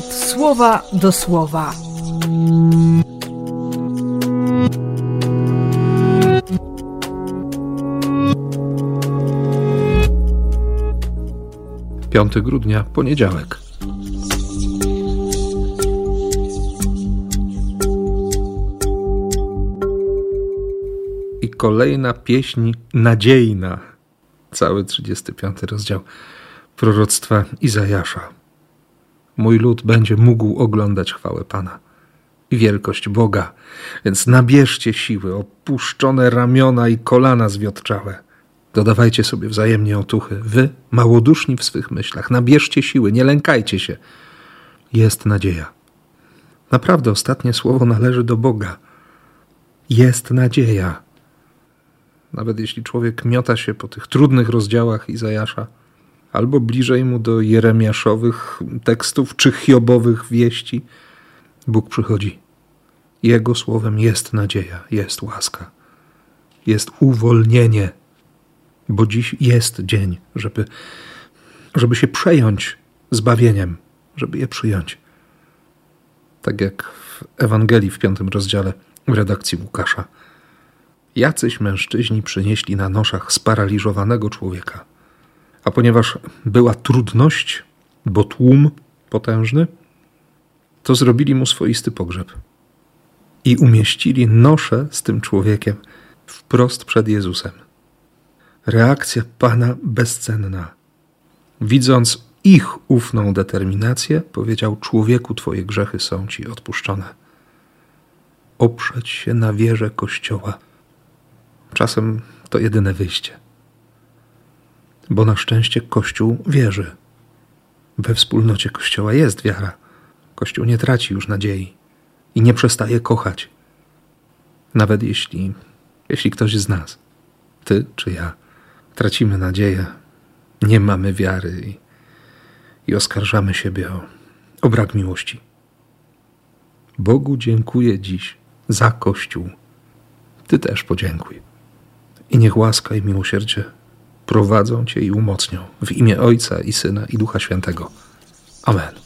słowa do słowa. Piąty grudnia, poniedziałek. I kolejna pieśń nadziejna. Cały 35 rozdział proroctwa Izajasza. Mój lud będzie mógł oglądać chwałę Pana i wielkość Boga, więc nabierzcie siły, opuszczone ramiona i kolana zwiotczałe. Dodawajcie sobie wzajemnie otuchy. Wy, małoduszni w swych myślach, nabierzcie siły, nie lękajcie się. Jest nadzieja. Naprawdę ostatnie słowo należy do Boga. Jest nadzieja. Nawet jeśli człowiek miota się po tych trudnych rozdziałach Izajasza, albo bliżej mu do jeremiaszowych tekstów czy hiobowych wieści, Bóg przychodzi. Jego słowem jest nadzieja, jest łaska, jest uwolnienie, bo dziś jest dzień, żeby, żeby się przejąć zbawieniem, żeby je przyjąć. Tak jak w Ewangelii w piątym rozdziale w redakcji Łukasza. Jacyś mężczyźni przynieśli na noszach sparaliżowanego człowieka. A ponieważ była trudność, bo tłum potężny, to zrobili mu swoisty pogrzeb i umieścili noszę z tym człowiekiem wprost przed Jezusem. Reakcja Pana bezcenna. Widząc ich ufną determinację, powiedział: Człowieku, Twoje grzechy są Ci odpuszczone. Oprzeć się na wierze Kościoła. Czasem to jedyne wyjście. Bo na szczęście Kościół wierzy. We wspólnocie Kościoła jest wiara. Kościół nie traci już nadziei i nie przestaje kochać. Nawet jeśli, jeśli ktoś z nas, ty czy ja, tracimy nadzieję, nie mamy wiary i, i oskarżamy siebie o, o brak miłości. Bogu dziękuję dziś za Kościół. Ty też podziękuj. I niech łaska i miłosierdzie prowadzą Cię i umocnią w imię Ojca i Syna i Ducha Świętego. Amen.